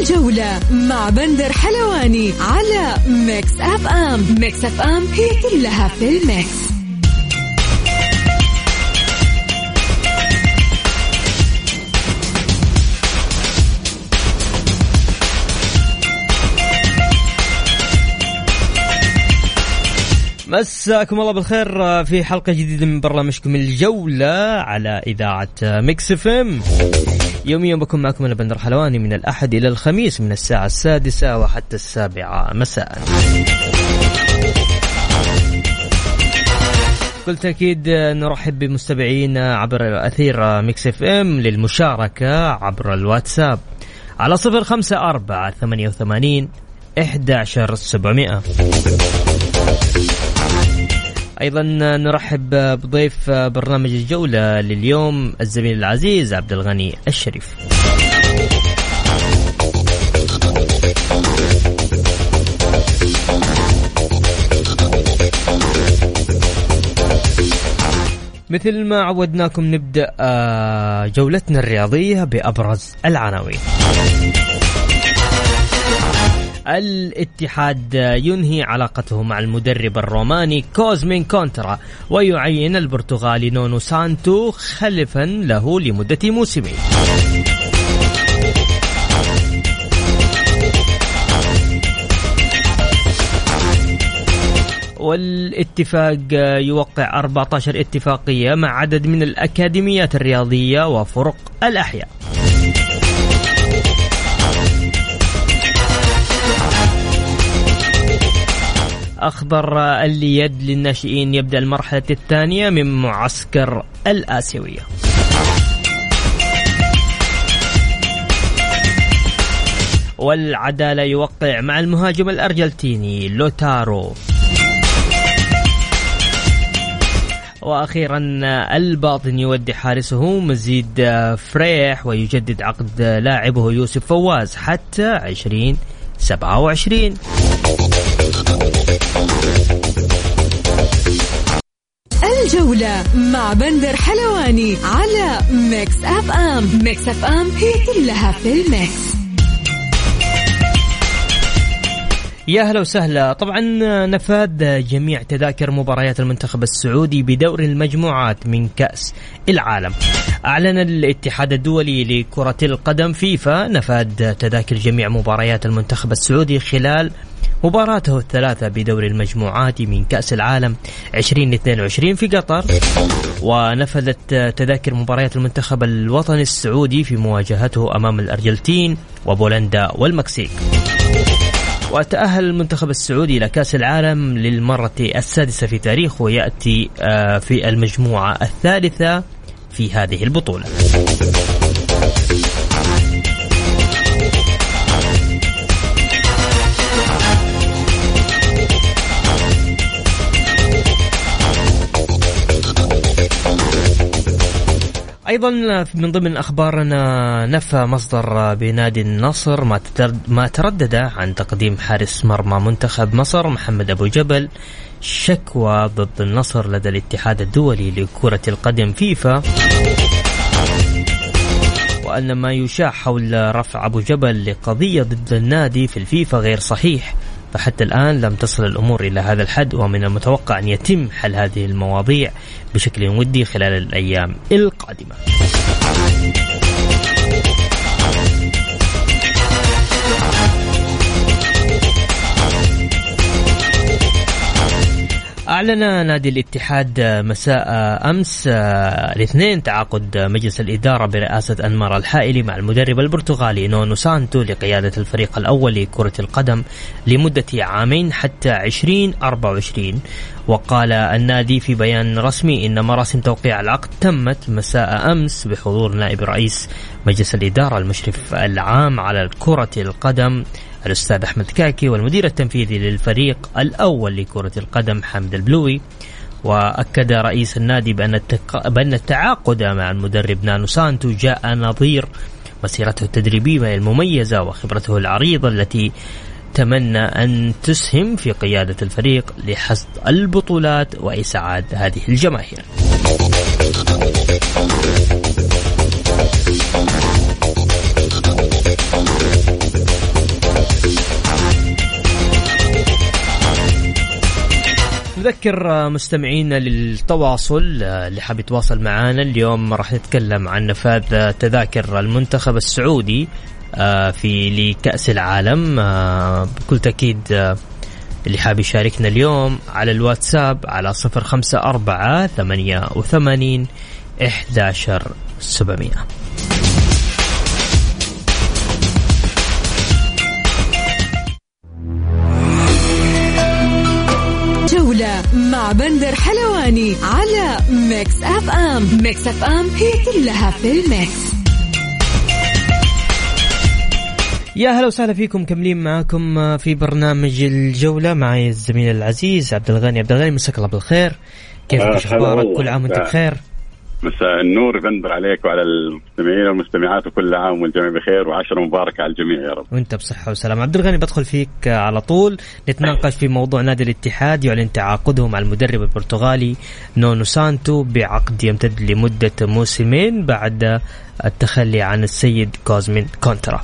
الجولة مع بندر حلواني على Mix FM. Mix FM هي كلها في ال Mix. مساكم الله بالخير في حلقة جديدة من برنامجكم الجولة على إذاعة Mix FM. يوميا بكون معكم أنا بندر حلواني من الأحد إلى الخميس من الساعة السادسة وحتى السابعة. مساء. بكل تأكيد نرحب بمستمعينا عبر أثير Mix FM للمشاركة عبر الواتساب على صفر خمسة أربعة ثمانية وثمانين إحدى عشر سبعمائة. أيضا نرحب بضيف برنامج الجولة لليوم الزميل العزيز عبد الغني الشريف. مثل ما عودناكم نبدأ آه، جولتنا الرياضية بأبرز العناوين. الاتحاد ينهي علاقته مع المدرب الروماني كوزمين كونترا ويعين البرتغالي نونو سانتو خلفا له لمدة موسمين. والاتفاق يوقع 14 اتفاقية مع عدد من الأكاديميات الرياضية وفرق الأحياء. أخضر اليد للناشئين يبدأ المرحلة الثانية من معسكر الآسيوية. والعدالة يوقع مع المهاجم الأرجنتيني لوتارو. وأخيرا الباطن يودع حارسه مزيد فريح ويجدد عقد لاعبه يوسف فواز حتى 2027 الجولة مع بندر حلواني على Mix FM. Mix FM هي كلها في ال Mix. يا هلا وسهلا. طبعا نفاد جميع تذاكر مباريات المنتخب السعودي بدور المجموعات من كأس العالم. أعلن الاتحاد الدولي لكرة القدم فيفا نفاد تذاكر جميع مباريات المنتخب السعودي خلال مباراته الثلاثة بدور المجموعات من كأس العالم 2022 في قطر. ونفذت تذاكر مباريات المنتخب الوطني السعودي في مواجهته أمام الأرجنتين وبولندا والمكسيك. وتأهل المنتخب السعودي إلى كأس العالم للمرة السادسة في تاريخه ويأتي آه، في المجموعة الثالثة في هذه البطولة. أيضا من ضمن أخبارنا نفى مصدر بنادي النصر ما ما تردد عن تقديم حارس مرمى منتخب مصر محمد أبو جبل شكوى ضد النصر لدى الاتحاد الدولي لكرة القدم فيفا. وأن ما يشاع حول رفع أبو جبل لقضية ضد النادي في الفيفا غير صحيح. فحتى الآن لم تصل الأمور إلى هذا الحد ومن المتوقع أن يتم حل هذه المواضيع بشكل ودي خلال الأيام القادمة. أعلن نادي الاتحاد مساء أمس آه، الاثنين تعاقد مجلس الإدارة برئاسة أنمار الحائلي مع المدرب البرتغالي نونو سانتو لقيادة الفريق الأول لكرة القدم لمدة عامين حتى 2024 وقال النادي في بيان رسمي إن مراسم توقيع العقد تمت مساء أمس بحضور نائب رئيس مجلس الإدارة المشرف العام على كرة القدم الأستاذ أحمد كاكي والمدير التنفيذي للفريق الأول لكرة القدم حمد البلوي. وأكد رئيس النادي بأن, التق... بأن التعاقد مع المدرب نانو سانتو جاء نظير. مسيرته التدريبية المميزة وخبرته العريضة التي تتمنى أن تسهم في قيادة الفريق لحصد البطولات وإسعاد هذه الجماهير. نذكر مستمعينا للتواصل اللي حاب يتواصل معنا اليوم راح نتكلم عن نفاذ تذاكر المنتخب السعودي في لكأس العالم. آه، بكل تأكيد آه، اللي حاب يشاركنا اليوم على الواتساب على صفر خمسة أربعة ثمانية وثمانين إحداشر سبعمية. جولة مع بندر حلواني على Mix FM. Mix FM هي كلها في ال Mix. يا هلا وسهلا فيكم كملين معاكم في برنامج الجولة. معي الزميل العزيز عبد الغني. عبد الغني مساك الله بالخير. كيفك؟ آه، أخبارك؟ كل عام وأنت والله. بخير؟ مساء النور بندر عليك وعلى المستمعين والمستمعات وكل عام والجميع بخير وعشرة مباركة على الجميع يا رب. وأنت بصحة وسلامة. عبد الغني بدخل فيك على طول. نتناقش في موضوع نادي الاتحاد يعلن تعاقده مع المدرب البرتغالي نونو سانتو بعقد يمتد لمدة موسمين بعد التخلي عن السيد كوزمين كونترا.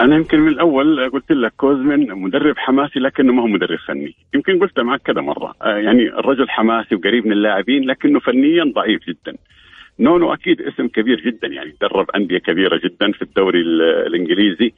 أنا يمكن من الأول قلت لك كوزمن مدرب حماسي لكنه ما هو مدرب فني. يمكن قلت معك كذا مرة. آه، يعني الرجل حماسي وقريب من اللاعبين لكنه فنيا ضعيف جدا. نونو أكيد اسم كبير جدا يعني درب أندية كبيرة جدا في الدوري ال- الإنجليزي.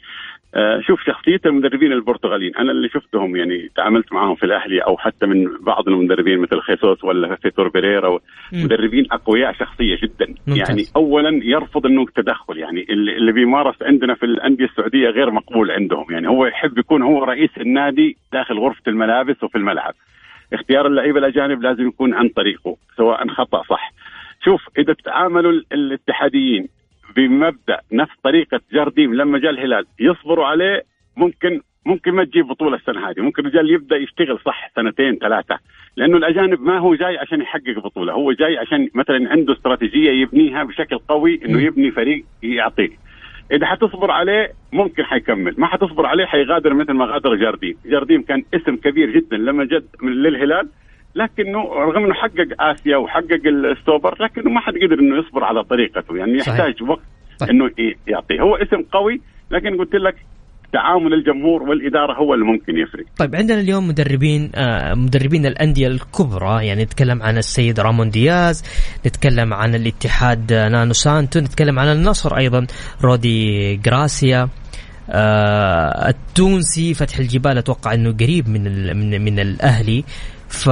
آه، شوف شخصية المدربين البرتغاليين أنا اللي شفتهم يعني تعاملت معهم في الأهلي أو حتى من بعض المدربين مثل خيسوس ولا فيتور بيريرا. مدربين أقوياء شخصية جدا. ممتاز. يعني اولا يرفض إنه تدخل يعني اللي اللي بيمارس عندنا في الأندية السعودية غير مقبول عندهم. يعني هو يحب يكون هو رئيس النادي داخل غرفة الملابس وفي الملعب. اختيار اللعيبة الأجانب لازم يكون عن طريقه سواء خطأ صح. شوف إذا تعاملوا ال- الاتحاديين بمبدأ نفس طريقة جارديم لما جاء الهلال يصبروا عليه ممكن ممكن ما تجيب بطولة السنة هذه. ممكن الرجال يبدأ يشتغل صح سنتين ثلاثة. لأنه الأجانب ما هو جاي عشان يحقق بطولة هو جاي عشان مثلا عنده استراتيجية يبنيها بشكل قوي إنه. يبني فريق يعطيه. إذا حتصبر عليه ممكن حيكمل. ما حتصبر عليه حيغادر مثل ما غادر جارديم. جارديم كان اسم كبير جدا لما جد من للهلال. لكنه رغم إنه حقق آسيا وحقق السوبر لكنه ما حد قدر إنه يصبر على طريقته. يعني صحيح. يحتاج وقت طيب. إنه يعطيه. هو اسم قوي لكن قلت لك تعامل الجمهور والإدارة هو اللي ممكن يفرق. طيب عندنا اليوم مدربين آه مدربين الأندية الكبرى. يعني نتكلم عن السيد رامون دياز نتكلم عن الاتحاد آه، نانو سانتو نتكلم عن النصر أيضا رودي جراسيا آه التونسي فتح الجبال أتوقع إنه قريب من من, من الأهلي. ف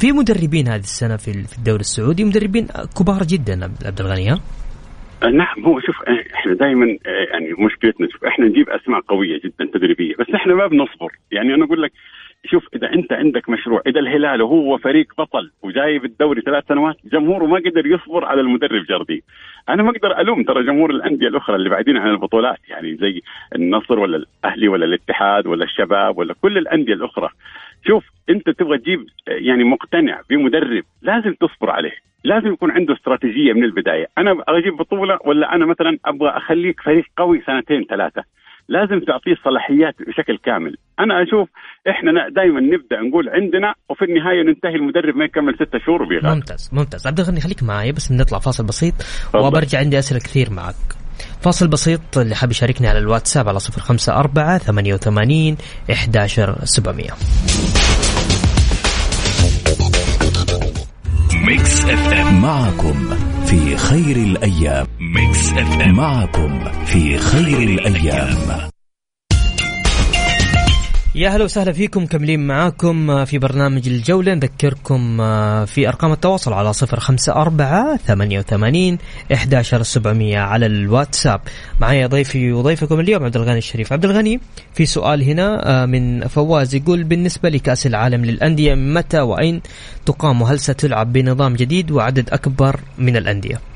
في مدربين هذه السنة في الدوري السعودي مدربين كبار جدا عبد الغني ها؟ آه، نعم هو شوف آه، إحنا دائما يعني مشكلتنا شوف إحنا نجيب أسماء قوية جدا تدريبية بس إحنا ما بنصبر. يعني أنا أقول لك شوف إذا أنت عندك مشروع إذا الهلال وهو فريق بطل وجايب الدوري ثلاث سنوات جمهوره ما قدر يصبر على المدرب جاردين أنا ما أقدر ألوم ترى جمهور الأندية الأخرى اللي بعدين عن البطولات يعني زي النصر ولا الأهلي ولا الاتحاد ولا الشباب ولا كل الأندية الأخرى. شوف أنت تبغى تجيب يعني مقتنع بمدرب لازم تصبر عليه لازم يكون عنده استراتيجية من البداية. أنا أجيب بطولة ولا أنا مثلا أبغى أخليك فريق قوي سنتين ثلاثة؟ لازم تعطيه صلاحيات بشكل كامل. أنا أشوف إحنا دائما نبدأ نقول عندنا وفي النهاية ننتهي المدرب ما يكمل ستة شهور وبيغادر ممتاز ممتاز. عبد الغني خليك معي بس بنطلع فاصل بسيط وبرجع عندي أسئلة كثير معك. فاصل بسيط اللي حاب يشاركني على الواتساب على 054 88 11700 Mix FM. معكم في خير الأيام. Mix FM. معكم في خير الأيام. يا هلا وسهلا فيكم كملين معاكم في برنامج الجولة. نذكركم في أرقام التواصل على صفر خمسة أربعة ثمانية وثمانين إحداشر سبعمية على الواتساب. معي ضيفي وضيفكم اليوم عبد الغني الشريف. عبد الغني في سؤال هنا من فواز يقول بالنسبة لكأس العالم للأندية متى وأين تقام؟ وهل ستلعب بنظام جديد وعدد أكبر من الأندية؟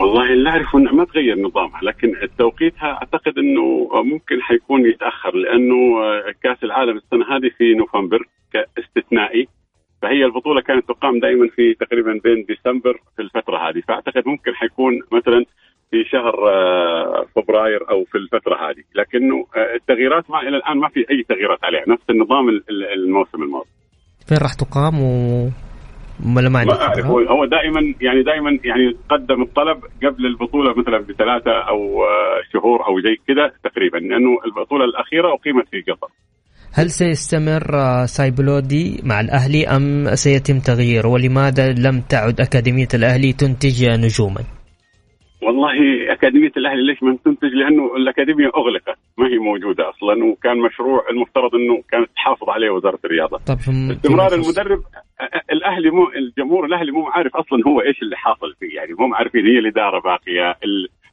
والله اللي اعرفه انه ما تغير نظامها لكن توقيتها أعتقد إنه ممكن حيكون يتأخر لأنه كأس العالم السنة هذه في نوفمبر كاستثنائي فهي البطولة كانت تقام دائما في تقريبا بين ديسمبر في الفترة هذه فأعتقد ممكن حيكون مثلا في شهر آه، فبراير أو في الفترة هذه لكنه آه، التغييرات ما إلى الآن ما في أي تغييرات عليها نفس النظام ال- ال- الموسم الماضي. فين راح تقام و ولا ما عندك أعرف؟ هو دائما يعني دائما يعني قدم الطلب قبل البطولة مثلا بثلاثة أو آه، شهور أو زي كذا تقريبا لأنه البطولة الأخيرة أقيمت في قطر هل سيستمر آه، سايبلودي مع الأهلي أم سيتم تغييره ولماذا لم تعد أكاديمية الأهلي تنتج نجوما؟ والله أكاديمية الأهلي ليش ما تنتج؟ لأنه الأكاديمية أغلقت ما هي موجودة أصلا وكان مشروع المفترض إنه كانت تحافظ عليه وزارة الرياضة. طب استمرار المدرب الأهلي مو الجمهور الأهلي مو عارف أصلا هو إيش اللي حاصل فيه يعني مو عارفين هي الإدارة باقية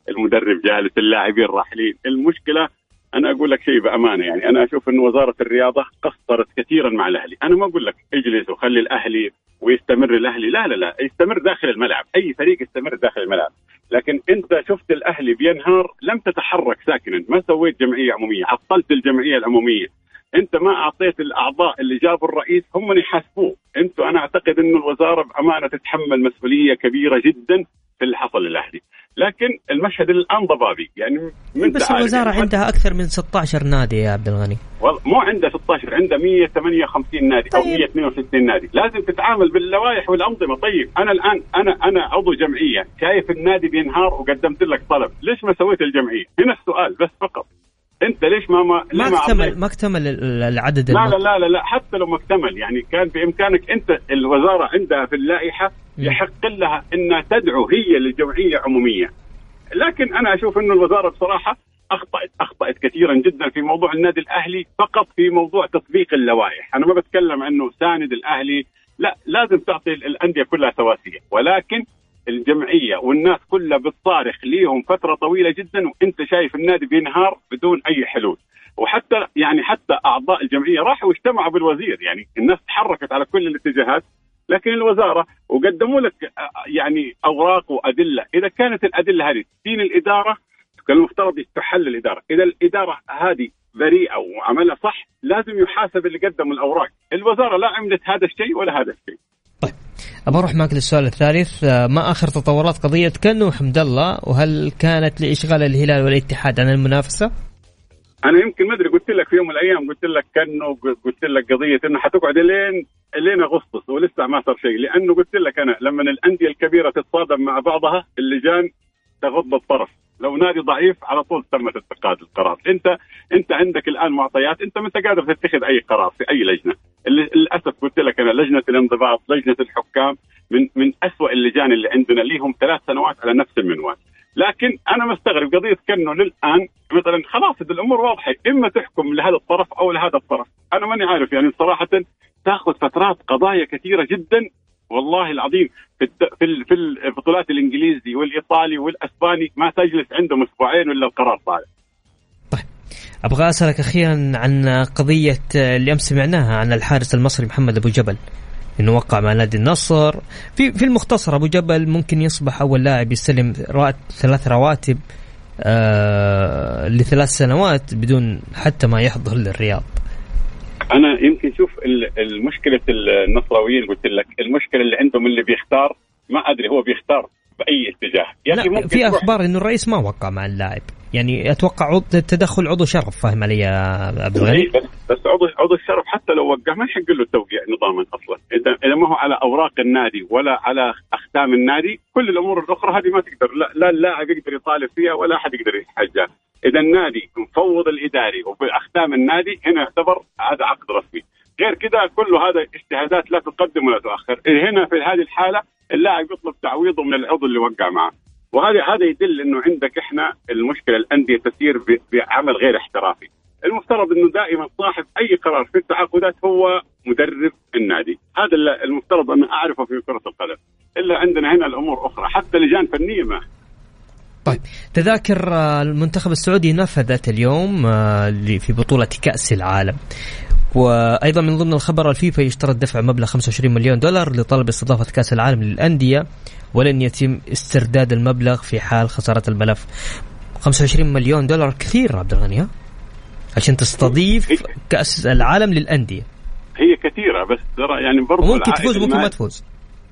المدرب جالس اللاعبين راحلين المشكلة أنا أقول لك شيء بأمانة يعني أنا أشوف إنه وزارة الرياضة قصرت كثيرا مع الأهلي، أنا ما أقول لك اجلس وخلي الأهلي ويستمر الأهلي، لا لا لا يستمر داخل الملعب، أي فريق يستمر داخل الملعب، لكن انت شفت الاهلي بينهار لم تتحرك ساكنا، ما سويت جمعية عمومية، عطلت الجمعية العمومية، انت ما اعطيت الاعضاء اللي جابوا الرئيس هم اللي يحاسبوه، أنتم أنا اعتقد إنه الوزارة بأمانة تتحمل مسؤولية كبيرة جدا في اللي حصل للأهلي. لكن المشهد الآن ضبابي. يعني من بس الوزارة يعني. عندها أكثر من 16 نادي يا عبد الغني. والله مو عندها 16 عندها 158 نادي طيب. أو 162 نادي. لازم تتعامل باللوائح والأنظمة. طيب أنا الآن أنا أنا عضو جمعية شايف النادي بينهار وقدمت لك طلب. ليش ما سويت الجمعية؟ هنا السؤال بس فقط. أنت ليش ما ما ما اكتمل ما اكتمل العدد لا, لا لا لا لا حتى لو ما اكتمل يعني كان بإمكانك أنت الوزارة عندها في اللائحة يحق لها إنها تدعو هي لجمعية عمومية. لكن أنا أشوف إنه الوزارة بصراحة اخطات أخطأت كثيرا جدا في موضوع النادي الأهلي فقط في موضوع تطبيق اللوائح. أنا ما بتكلم إنه ساند الأهلي لا لازم تعطي الأندية كلها سواسيه ولكن الجمعية والناس كلها بتصارخ ليهم فترة طويلة جدا وإنت شايف النادي بينهار بدون أي حلول. وحتى يعني حتى أعضاء الجمعية راحوا واجتمعوا بالوزير يعني الناس تحركت على كل الاتجاهات لكن الوزارة وقدموا لك يعني أوراق وأدلة. إذا كانت الأدلة هذه تدين الإدارة كان المفترض تحل الإدارة. إذا الإدارة هذه بريئة وعملها صح لازم يحاسب اللي قدم الأوراق. الوزارة لا عملت هذا الشيء ولا هذا الشيء. طيب. أبى أروح معك للسؤال الثالث. آه، ما آخر تطورات قضية كنو حمد الله؟ وهل كانت لإشغال الهلال والاتحاد عن المنافسة؟ أنا يمكن ما أدري قلت لك في يوم من الأيام قلت لك كانه قلت لك قضية إنه حتقعد لين لين أغسطس ولسه ما صار شيء. لأنه قلت لك أنا لما الأندية الكبيرة تتصادم مع بعضها اللجان تغض الطرف. لو نادي ضعيف على طول تمت اتخاذ القرار. انت انت عندك الآن معطيات انت ما انت قادر تتخذ أي قرار في أي لجنة. للأسف قلت لك أنا لجنة الانضباط لجنة الحكام من من اسوء اللجان اللي عندنا ليهم ثلاث سنوات على نفس المنوال. لكن أنا مستغرب قضية كأنه للآن مثلا خلاص الأمور واضحة إما تحكم لهذا الطرف أو لهذا الطرف. أنا ماني عارف يعني صراحة تأخذ فترات قضايا كثيرة جدا والله العظيم في في في البطولات الإنجليزي والإيطالي والأسباني ما تجلس عندهم أسبوعين ولا القرار طالع. طيب. أبغى أسألك أخيرا عن قضية اللي أمس سمعناها عن الحارس المصري محمد أبو جبل. إنه وقع مع نادي النصر. في في المختصر أبو جبل ممكن يصبح أول لاعب يستلم ثلاث رواتب آه لثلاث سنوات بدون حتى ما يحضر للرياض. أنا يمكن شوف المشكلة النصراويين قلت لك المشكلة اللي عندهم اللي بيختار ما أدري هو بيختار بأي اتجاه. أخي ممكن في أخبار إنه الرئيس ما وقع مع اللاعب. يعني أتوقع تدخل عضو شرف فاهم علي يا عبد الغني؟ بس, بس عضو عضو الشرف حتى لو وقع ما يحق له التوقيع نظاما أصلا. اذا إذا ما هو على أوراق النادي ولا على أختام النادي كل الأمور الأخرى هذه ما تقدر. لا, لا اللاعب يقدر يطالب فيها ولا أحد يقدر يتحجى إذا النادي مفوض الإداري وباختام النادي هنا يعتبر هذا عقد رسمي. غير كذا كله هذا اجتهادات لا تقدم ولا تؤخر. هنا في هذه الحالة اللاعب يطلب تعويضه من العضو اللي وقع معه. وهذا هذا يدل إنه عندك إحنا المشكلة الأندية تسير بعمل غير احترافي. المفترض إنه دائما صاحب أي قرار في التعاقدات هو مدرب النادي. هذا المفترض أن أعرفه في كرة القدم. إلا عندنا هنا الأمور أخرى حتى لجان فنية ما. طيب. تذاكر آه، المنتخب السعودي نفذت اليوم آه، في بطولة كأس العالم. وأيضا من ضمن الخبر الفيفا يشترط دفع مبلغ 25 مليون دولار لطلب استضافة كأس العالم للأندية ولن يتم استرداد المبلغ في حال خسارة الملف. 25 مليون دولار كثير عبد الغني عشان تستضيف كأس العالم للأندية. هي كثيرة بس ترى يعني برضه ممكن تفوز ممكن ما تفوز.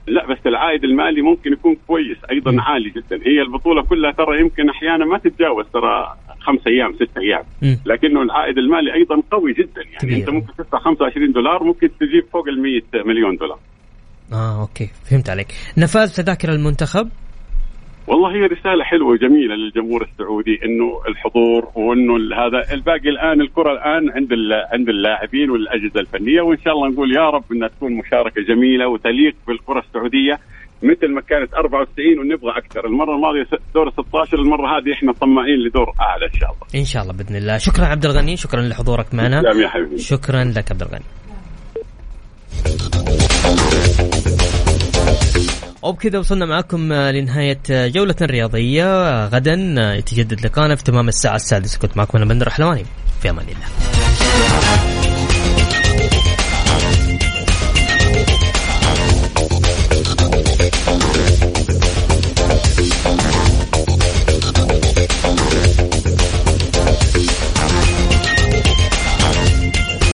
لا بس العائد المالي ممكن يكون كويس أيضا. عالي جدا. هي البطولة كلها ترى يمكن أحيانا ما تتجاوز ترى خمس أيام ست أيام. لكنه العائد المالي أيضا قوي جدا. يعني كبير. أنت ممكن تدفع 25 دولار ممكن تجيب فوق ال 100 مليون دولار. آه أوكي. فهمت عليك. نفاذ تذاكر المنتخب؟ والله هي رسالة حلوة جميله للجمهور السعودي إنه الحضور وإنه هذا الباقي الآن الكرة الآن عند عند اللاعبين والأجهزة الفنية وإن شاء الله نقول يا رب إنها تكون مشاركة جميلة وتليق بالكرة السعودية مثل ما كانت 94 ونبغى أكثر. المرة الماضية دور 16 المرة هذه إحنا طماعين لدور أعلى إن شاء الله. إن شاء الله بإذن الله. شكرا عبد الغني شكرا لحضورك معنا. يا حبيبي. شكرا لك عبد الغني. وبكذا وصلنا معكم لنهاية جولة رياضية. غدا يتجدد لقانا في تمام الساعة السادسة. كنت معكم أنا بندر حلواني في أمان الله.